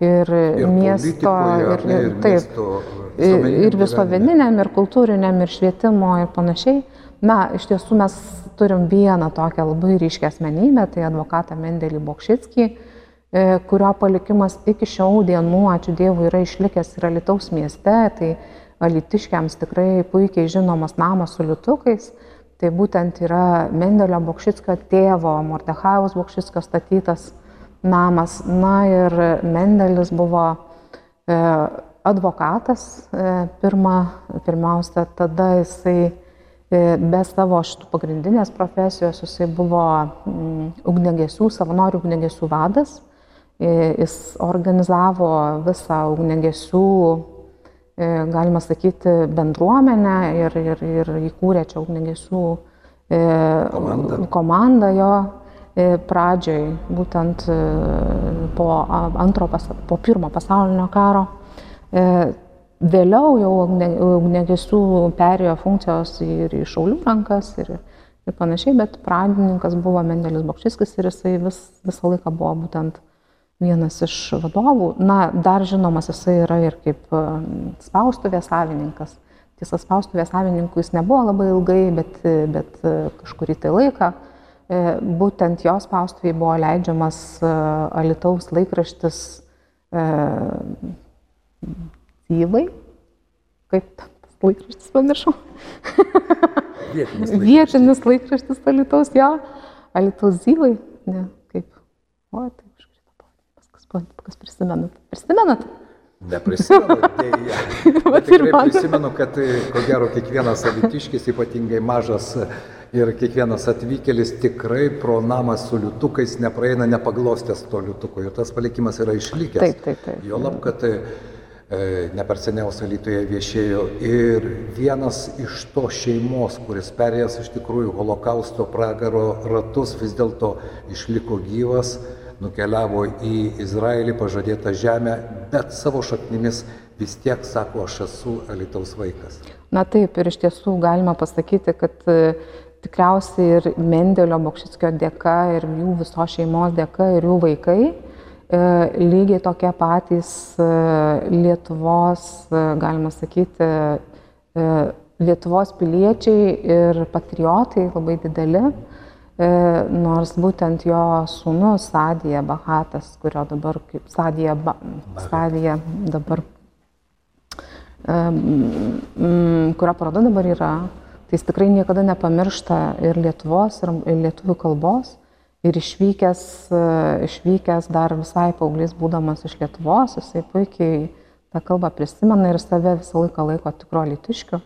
S6: ir, ir miesto, ir, ir, ir taip, miesto ir, visuomeniniam, ir kultūriniam, ir švietimo, ir panašiai. Na, iš tiesų mes turim vieną tokią labai ryškę asmenybę, tai advokatą Mendelį Bokšitskį, e, kurio palikimas iki šių dienų, ačiū Dievui, yra išlikęs ir Alitaus mieste, tai alitiškiams tikrai puikiai žinomas namas su liutukais. Tai būtent yra Mendelio Bokšitskio tėvo, Mordechaus Bokšitskio statytas namas. Na ir Mendelis buvo e, advokatas e, pirma, pirmiausia, tada jisai e, be savo šitų pagrindinės profesijos, jisai buvo mm, ugnegesių, savanorių ugnegesių vadas. Jis organizavo visą ugnegesių, galima sakyti, bendruomenę ir, ir, ir įkūrė čia ugnegesių komandą, komandą jo pradžioj, būtent e, po, antro, po pirmo pasaulinio karo. E, vėliau jau ugnegesių perėjo funkcijos ir į šaulių rankas ir, ir panašiai, bet pradininkas buvo Mendelis Bokšiskis ir jisai vis, visą laiką buvo būtent vienas iš vadovų. Na, dar žinomas jisai yra ir kaip spaustuvės savininkas. Tiesa, spaustuvės savininkui jis nebuvo labai ilgai, bet, bet kažkurį tai laiką E, būtent jos spaustuvėje buvo leidžiamas e, Alitaus laikraštis Zyvai. E, Kaip tas laikraštis pamiršau?
S4: Vietinis laikraštis.
S6: Vietinis laikraštis Alitaus, jo. Alitaus Zyvai. Ne, kaip. O, tai kažkaip kas, kas prisimenat. Prisimenat?
S4: Neprisimenu, dėja. Bet tikrai prisimenu, kad ko gero kiekvienas alitiškis, ypatingai mažas ir kiekvienas atvykėlis tikrai pro namą su liutukais nepraeina nepaglostęs to liutuko ir tas palikimas yra išlikęs.
S6: Taip, taip, taip.
S4: Jo lab, kad e, ne per seniausiai Lietuvoje viešėjo ir vienas iš to šeimos, kuris perėjęs iš tikrųjų holokausto pragaro ratus, vis dėlto išliko gyvas, nukeliavo į Izraelį, pažadėtą žemę, bet savo šaknimis vis tiek sako, aš esu Alitaus vaikas.
S6: Na taip, ir iš tiesų galima pasakyti, kad tikriausiai ir Mendelio Bokšitskio dėka, ir jų visos šeimos dėka, ir jų vaikai e, lygiai tokie patys e, Lietuvos, e, galima sakyti, Lietuvos piliečiai ir patriotai labai dideli, nors būtent jo sūnus Sadija Bahatas, kurio dabar kaip Sadija, ba, Sadija dabar, kurio paroda dabar yra, tai jis tikrai niekada nepamiršta ir Lietuvos, ir lietuvių kalbos. Ir išvykęs, išvykęs dar visai paauglys būdamas iš Lietuvos, jisai puikiai tą kalbą prisimena ir save visą laiką laiko tikro litiškiu.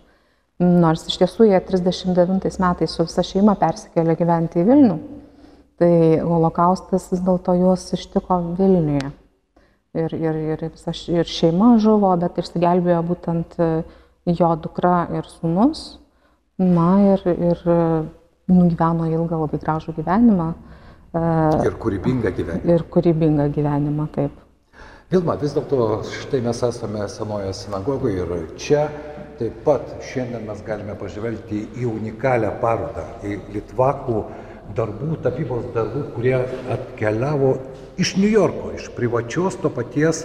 S6: Nors iš tiesų jie 39 metais su visa šeima persikėlė gyventi į Vilnių. Tai holokaustas vis dėlto juos ištiko Vilniuje. Ir, ir, ir, visa, ir šeima žuvo, bet išsigelbėjo būtent jo dukra ir sunus. Na ir, ir nugyveno ilgą labai gražų gyvenimą.
S4: E, ir kūrybingą gyvenimą.
S6: Ir kūrybingą gyvenimą, taip.
S4: Vilma, vis dėlto štai mes esame senoje sinagogoje ir čia taip pat šiandien mes galime pažvelgti į unikalią parodą, į Litvakų darbų, tapybos darbų, kurie atkeliavo iš New Yorko, iš privačios to paties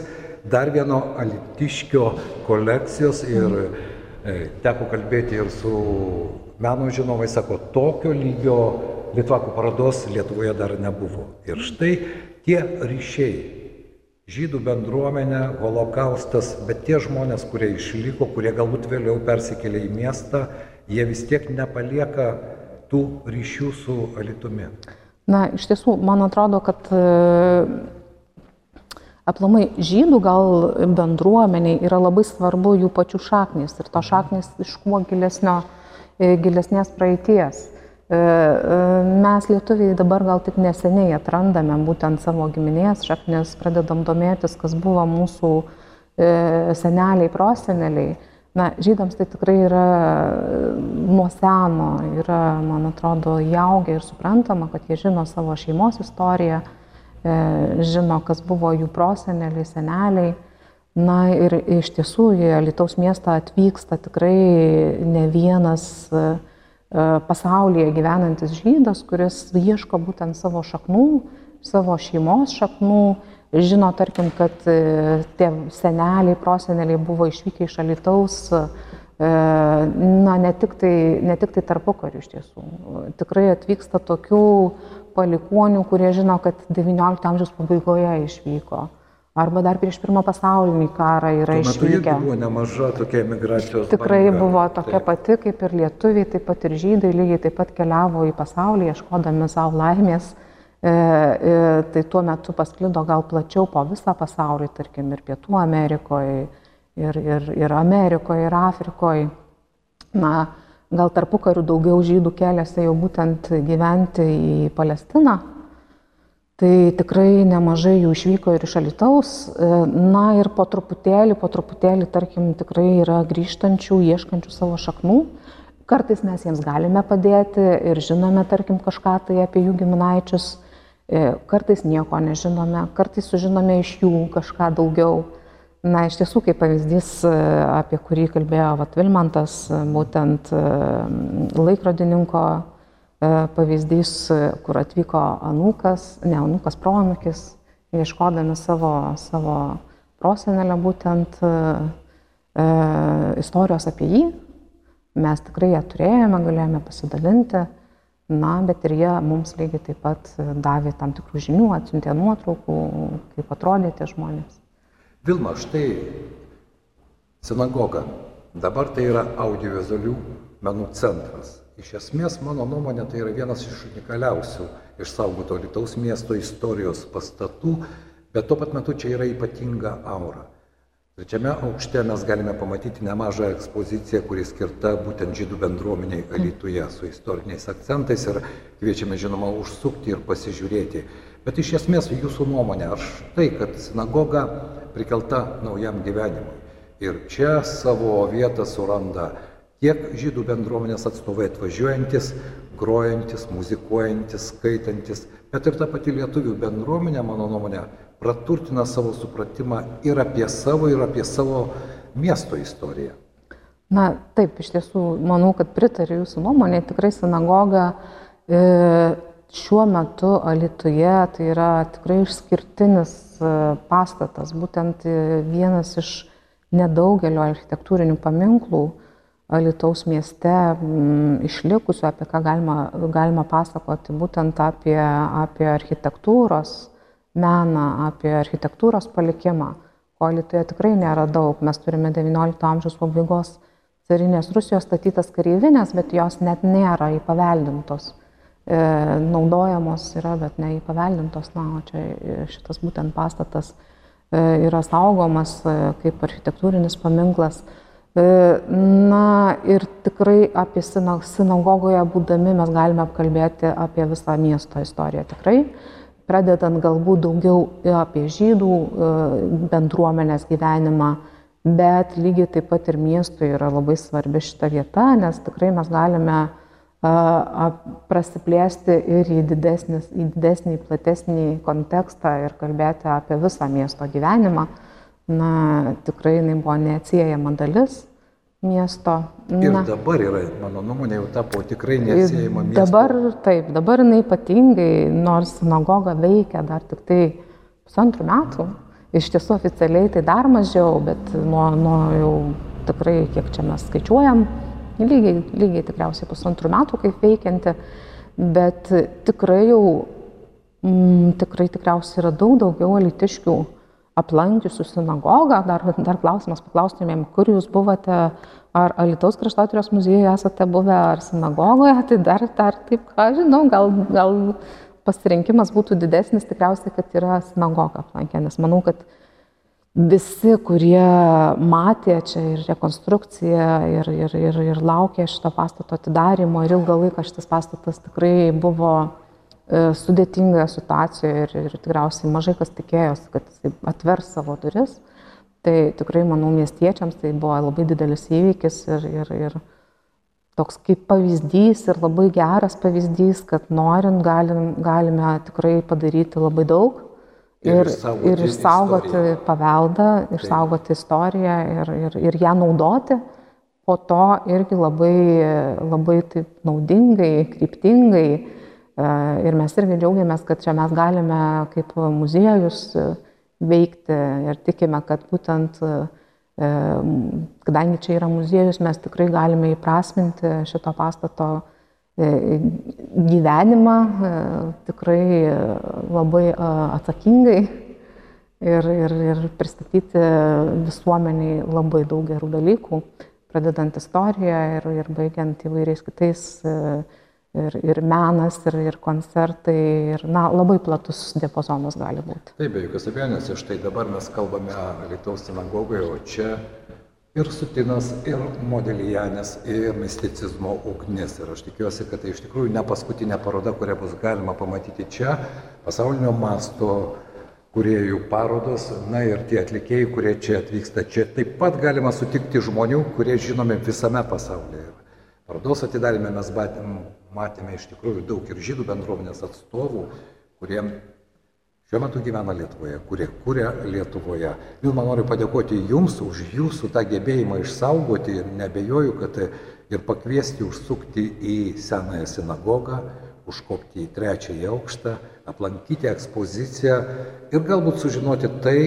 S4: dar vieno alitiškio kolekcijos ir e, teko kalbėti ir su meno žinovai, sako, tokio lygio Litvakų parodos Lietuvoje dar nebuvo. Ir štai tie ryšiai, žydų bendruomenė, holokaustas, bet tie žmonės, kurie išliko, kurie galbūt vėliau persikėlė į miestą, jie vis tiek nepalieka tų ryšių su Alitumi.
S6: Na, iš tiesų, man atrodo, kad aplamai žydų gal bendruomeniai yra labai svarbu jų pačių šaknys ir to šaknys iš kuo gilesnio, e, gilesnės praeities. E, e, mes lietuviai dabar gal tik neseniai atrandame būtent savo giminės šaknis, pradedam domėtis, kas buvo mūsų seneliai, proseneliai. Na, žydams tai tikrai yra nuo seno, yra, man atrodo, įaugę ir suprantama, kad jie žino savo šeimos istoriją, žino, kas buvo jų proseneliai, seneliai. Na ir iš tiesų į Lietuvos miestą atvyksta tikrai ne vienas e, e, pasaulyje gyvenantis žydas, kuris ieško būtent savo šaknų, savo šeimos šaknų. Žino, tarkim, kad tie seneliai, proseneliai buvo išvykę iš Alitaus, na, ne tik tai, ne tik tai tarpu karių iš tiesų. Tikrai atvyksta tokių palikonių, kurie žino, kad XIX amžiaus pabaigoje išvyko. Arba dar prieš pirmą pasaulinį karą yra Tuo išvykę.
S4: buvo nemaža tokia emigracijos.
S6: Tikrai banga. buvo tokia taip. pati, kaip ir lietuviai, taip pat ir žydai, lygiai taip pat keliavo į pasaulį, ieškodami savo laimės. E, e, tai tuo metu pasklido gal plačiau po visą pasaulį, tarkim, ir Pietų Amerikoje, ir, ir, ir Amerikoje, ir Afrikoje. Na, gal tarpu karių daugiau žydų keliasi jau būtent gyventi į Palestiną. Tai tikrai nemažai jų išvyko ir iš Alitaus. Na ir po truputėlį, po truputėlį, tarkim, tikrai yra grįžtančių, ieškančių savo šaknų. Kartais mes jiems galime padėti ir žinome, tarkim, kažką tai apie jų giminaičius. Kartais nieko nežinome, kartais sužinome iš jų kažką daugiau. Na, iš tiesų, kaip pavyzdys, e, apie kurį kalbėjo Vat Vilmantas, e, būtent e, laikrodininko pavyzdys, kur atvyko anūkas, ne anūkas, proanūkis, ieškodami savo, savo prosenelę būtent e, istorijos apie jį. Mes tikrai ją turėjome, galėjome pasidalinti, na, bet ir jie mums lygiai taip pat davė tam tikrų žinių, atsiuntė nuotraukų, kaip atrodė tie žmonės.
S4: Vilma, štai sinagoga. Dabar tai yra audiovizualių menų centras. Iš esmės, mano nuomonė, tai yra vienas iš unikaliausių išsaugoto Lietuvos miesto istorijos pastatų, bet tuo pat metu čia yra ypatinga aura. Trečiame aukšte mes galime pamatyti nemažą ekspoziciją, kuri skirta būtent žydų bendruomeniai Alytuje su istoriniais akcentais ir kviečiame žinoma užsukti ir pasižiūrėti. Bet iš esmės jūsų nuomonė, aš tai, kad sinagoga prikelta naujam gyvenimui. Ir čia savo vietą suranda tiek žydų bendruomenės atstovai atvažiuojantis, grojantis, muzikuojantis, skaitantis, bet ir ta pati lietuvių bendruomenė, mano nuomonė, praturtina savo supratimą ir apie savo, ir apie savo miesto istoriją.
S6: Na taip, iš tiesų, manau, kad pritariu jūsų nuomonė, tikrai sinagoga e, šiuo metu Alituje tai yra tikrai išskirtinis pastatas, būtent e, vienas iš nedaugelio architektūrinių paminklų Alitaus mieste m, išlikusių, apie ką galima, galima pasakoti, būtent apie, apie architektūros meną, apie architektūros palikimą, ko Alitoje tikrai nėra daug. Mes turime XIX amžiaus pabaigos carinės Rusijos statytas kareivinės, bet jos net nėra įpaveldintos. E, naudojamos yra, bet neįpaveldintos. Na, o čia šitas būtent pastatas e, yra saugomas e, kaip architektūrinis paminklas. Na ir tikrai apie sinagogoje būdami mes galime apkalbėti apie visą miesto istoriją. Tikrai, pradedant galbūt daugiau apie žydų bendruomenės gyvenimą, bet lygiai taip pat ir miestui yra labai svarbi šita vieta, nes tikrai mes galime prasiplėsti ir į, didesnis, į didesnį, platesnį kontekstą ir kalbėti apie visą miesto gyvenimą. Na, tikrai jinai buvo neatsiejama dalis miesto.
S4: Ir Na, dabar yra, mano nuomonė, jau tapo tikrai neatsiejama miesto.
S6: Dabar taip, dabar jinai ypatingai, nors sinagoga veikia dar tik tai pusantrų metų, iš tiesų oficialiai tai dar mažiau, bet nuo, nuo jau tikrai, kiek čia mes skaičiuojam, lygiai, lygiai tikriausiai pusantrų metų kaip veikianti, bet tikrai jau, mm, tikrai tikriausiai yra daug daugiau alitiškių aplankiusių sinagogą, dar, dar klausimas paklaustumėm, kur jūs buvote, ar Alitaus kraštotyros muziejuje esate buvę, ar sinagogoje, tai dar, dar taip, ką žinau, gal, gal pasirinkimas būtų didesnis tikriausiai, kad yra sinagoga aplankę, nes manau, kad visi, kurie matė čia ir rekonstrukciją, ir, ir, ir, ir laukė šito pastato atidarimo, ir ilgą laiką šitas pastatas tikrai buvo E, sudėtingoje situacijoje ir, ir tikriausiai mažai kas tikėjosi, kad jis atvers savo duris. Tai tikrai, manau, miestiečiams tai buvo labai didelis įvykis ir, ir, ir toks kaip pavyzdys ir labai geras pavyzdys, kad norint galim, galime tikrai padaryti labai daug. Ir, ir, ir išsaugoti istoriją. paveldą, išsaugoti istoriją ir, ir, ir ją naudoti, po to irgi labai, labai taip naudingai, kryptingai Ir mes irgi džiaugiamės, kad čia mes galime kaip muziejus veikti ir tikime, kad būtent, kadangi čia yra muziejus, mes tikrai galime įprasminti šito pastato gyvenimą tikrai labai atsakingai ir, ir, ir pristatyti visuomeniai labai daug gerų dalykų, pradedant istoriją ir, ir baigiant įvairiais kitais ir, ir menas, ir, ir koncertai, ir na, labai platus diapazonas gali būti.
S4: Taip, be jokios abejonės, štai dabar mes kalbame Lietuvos sinagogoje, o čia ir Sutinas, ir Modelijanės, ir misticizmo ugnis. Ir aš tikiuosi, kad tai iš tikrųjų ne paskutinė paroda, kurią bus galima pamatyti čia, pasaulinio masto kuriejų parodos, na ir tie atlikėjai, kurie čia atvyksta, čia taip pat galima sutikti žmonių, kurie žinomi visame pasaulyje. Parodos atidarime mes matėme iš tikrųjų daug ir žydų bendruomenės atstovų, kurie šiuo metu gyvena Lietuvoje, kurie kūrė Lietuvoje. Vilma, noriu padėkoti Jums už Jūsų tą gebėjimą išsaugoti ir nebejoju, kad ir pakviesti užsukti į senąją sinagogą, užkopti į trečiąjį aukštą, aplankyti ekspoziciją ir galbūt sužinoti tai,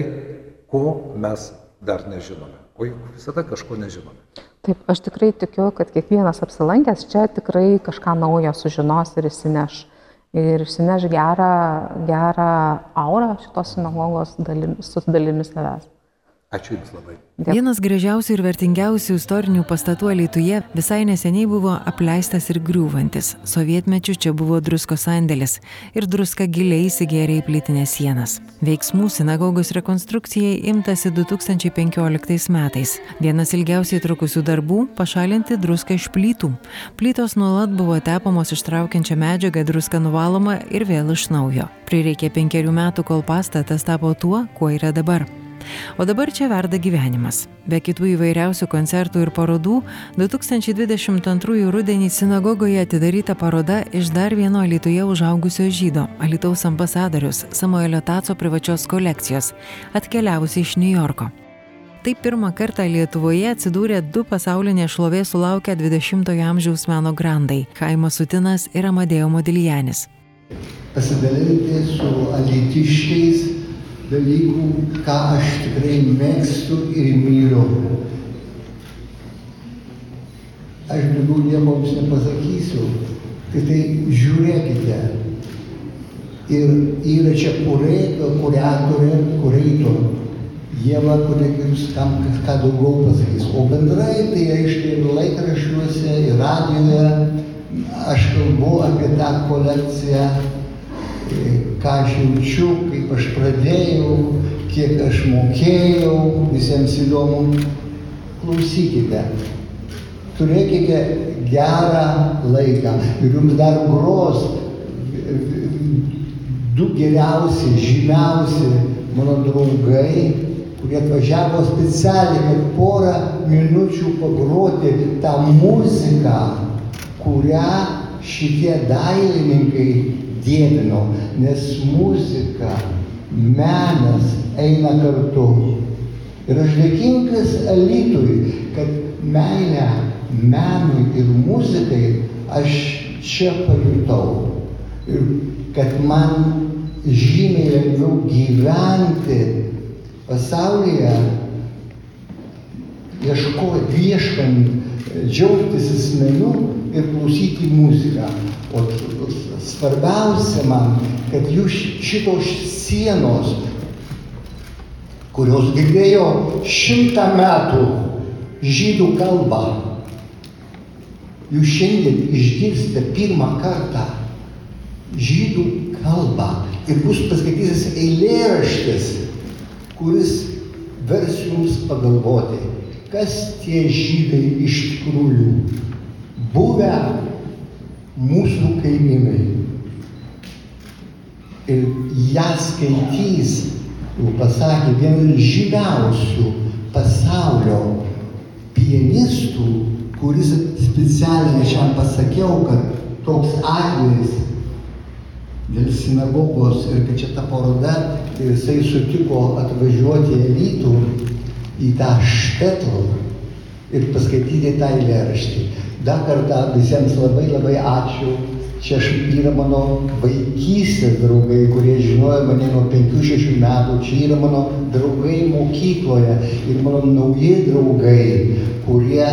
S4: ko mes dar nežinome. O juk visada kažko nežinome.
S6: Taip, aš tikrai tikiu, kad kiekvienas apsilankęs čia tikrai kažką naujo sužinos ir įsineš. Ir išsineš gerą, gerą aurą šitos sinagogos dalim, su dalimi savęs.
S4: Ačiū Jums labai.
S1: Dėkui. Vienas gražiausių ir vertingiausių istorinių pastatų Lietuvoje visai neseniai buvo apleistas ir griūvantis. Sovietmečių čia buvo drusko sandėlis ir druska giliai įsigėrė į plytinės sienas. Veiksmų sinagogos rekonstrukcijai imtasi 2015 metais. Vienas ilgiausiai trukusių darbų - pašalinti druską iš plytų. Plytos nuolat buvo tepamos ištraukiančią medžiagą, druska nuvaloma ir vėl iš naujo. Prireikė penkerių metų, kol pastatas tapo tuo, kuo yra dabar. O dabar čia verda gyvenimas. Be kitų įvairiausių koncertų ir parodų, 2022 rudenį sinagogoje atidaryta paroda iš dar vieno Alitoje užaugusio žydo, Alitaus ambasadorius Samuelio Taco privačios kolekcijos, atkeliavusi iš New Yorko. Taip pirmą kartą Lietuvoje atsidūrė du pasaulinės šlovės sulaukę 20-ojo amžiaus meno grandai - Kaimas Sutinas ir Amadėjo Modilijanis.
S7: Pasidalinti su alitiškiais dalykų, ką aš tikrai mėgstu ir myliu. Aš daugiau nieko jums nepasakysiu, tik tai žiūrėkite. Ir yra čia kuratorė, kuratorė, kurator. Jėva, kurie jums kam kažką daugiau pasakys. O bendrai tai aiškiai ir laikraščiuose, ir radijoje aš kalbu apie tą kolekciją ką aš jaučiu, kaip aš pradėjau, kiek aš mokėjau, visiems įdomu. Klausykite, turėkite gerą laiką ir jums dar gros du geriausi, žymiausi mano draugai, kurie atvažiavo specialiai, kad porą minučių pagroti tą muziką, kurią šitie dailininkai dievinau, nes muzika, menas eina kartu. Ir aš dėkingas Alitui, kad meilę menui ir muzikai aš čia pajutau. Ir kad man žymiai lengviau gyventi pasaulyje, ieškoti, ieškant, džiaugtis asmeniu ir klausyti muziką. O svarbiausia man, kad jūs šitos sienos kurios girdėjo šimtą metų žydų kalbą. Jūs šiandien išgirsite pirmą kartą žydų kalbą ir bus paskaitytas eilėraštis, kuris vers jums pagalvoti, kas tie žydai iš tikrųjų buvę mūsų kaimynai. Ir ją skaitys jau pasakė, vienas žymiausių pasaulio pianistų, kuris specialiai šiam pasakiau, kad toks atvejis dėl sinagogos ir kad čia ta paroda, ir jisai sutiko atvažiuoti į Lytų, į tą štetlą ir paskaityti tą eilėraštį. Dar kartą visiems labai labai ačiū čia yra mano vaikystės draugai, kurie žinojo mane nuo 5-6 metų, čia yra mano draugai mokykloje ir mano nauji draugai, kurie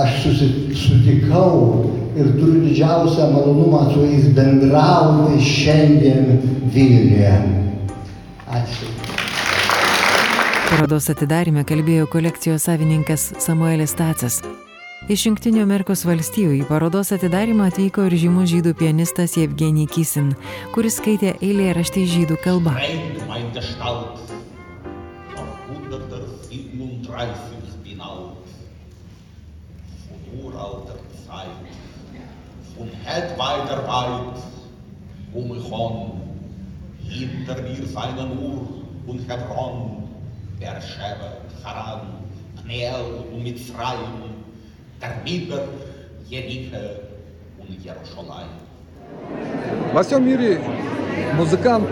S7: aš susitikau ir turiu didžiausią malonumą su jais bendrauti šiandien Vilniuje. Ačiū.
S1: Parodos atidarime kalbėjo kolekcijos savininkas Samuelis Tacas. Iš Junktinių Amerikos valstijų į parodos atidarimą atvyko ir žymus žydų pianistas Evgenij Kisin, kuris skaitė eilėraštį žydų kalba. Hinter mir seinen Ur und Hebron, Beersheba, Haran, Pneel und Mitzrayim, Тарбибер, Ерихо и Ярушалай.
S2: Во всем мире музыкант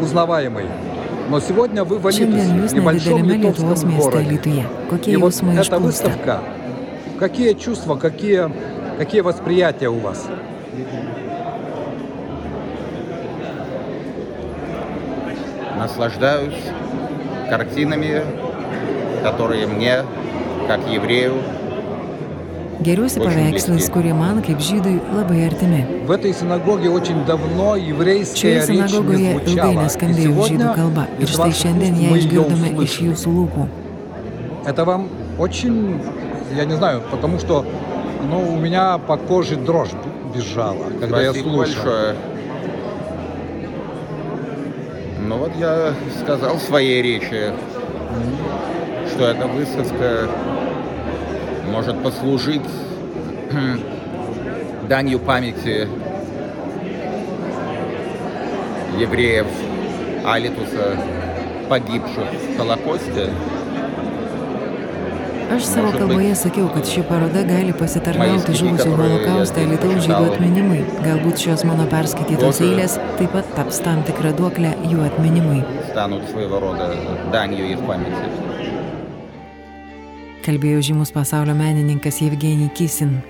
S2: узнаваемый. Но сегодня вы в Алитусе, небольшом литовском городе. И вот эта выставка, какие чувства, какие, какие восприятия у вас?
S8: Наслаждаюсь картинами, которые мне, как еврею,
S1: Geriausi paveikslais, kurie man kaip žydui labai artimi. Šioje sinagogoje ilgai neskambėjo žydų kalba ir štai šiandien ją išgirdome iš jūsų lūpų.
S2: Это вам очень, я не знаю, потому что ну, у меня по коже дрожь бежала, когда
S8: Спасибо
S2: я слушал.
S8: большое. Ну вот я сказал в своей речи, что эта выставка может послужить данью памяти евреев Алитуса, погибших в Холокосте.
S1: Aš savo kalboje sakiau, kad ši paroda gali pasitarnauti žuvusių holokaustą Lietuvos žydų atminimui. Galbūt šios mano perskaitytos eilės taip pat taps tam tikrą duoklę jų atminimui. Kalbėjo žymus pasaulio menininkas Evgenij Kisin.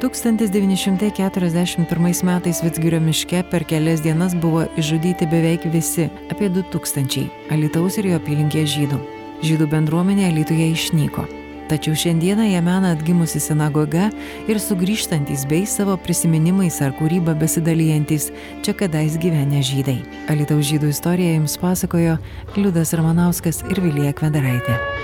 S1: 1941 metais Vitsgirio miške per kelias dienas buvo išžudyti beveik visi, apie 2000 Alitaus ir jo apylinkės žydų. Žydų bendruomenė Alitoje išnyko. Tačiau šiandieną ją mena atgimusi sinagoga ir sugrįžtantis bei savo prisiminimais ar kūryba besidalyjantis čia kadais gyvenę žydai. Alitaus žydų istoriją jums pasakojo Liudas Ramanauskas ir Vilija Kvedaraitė.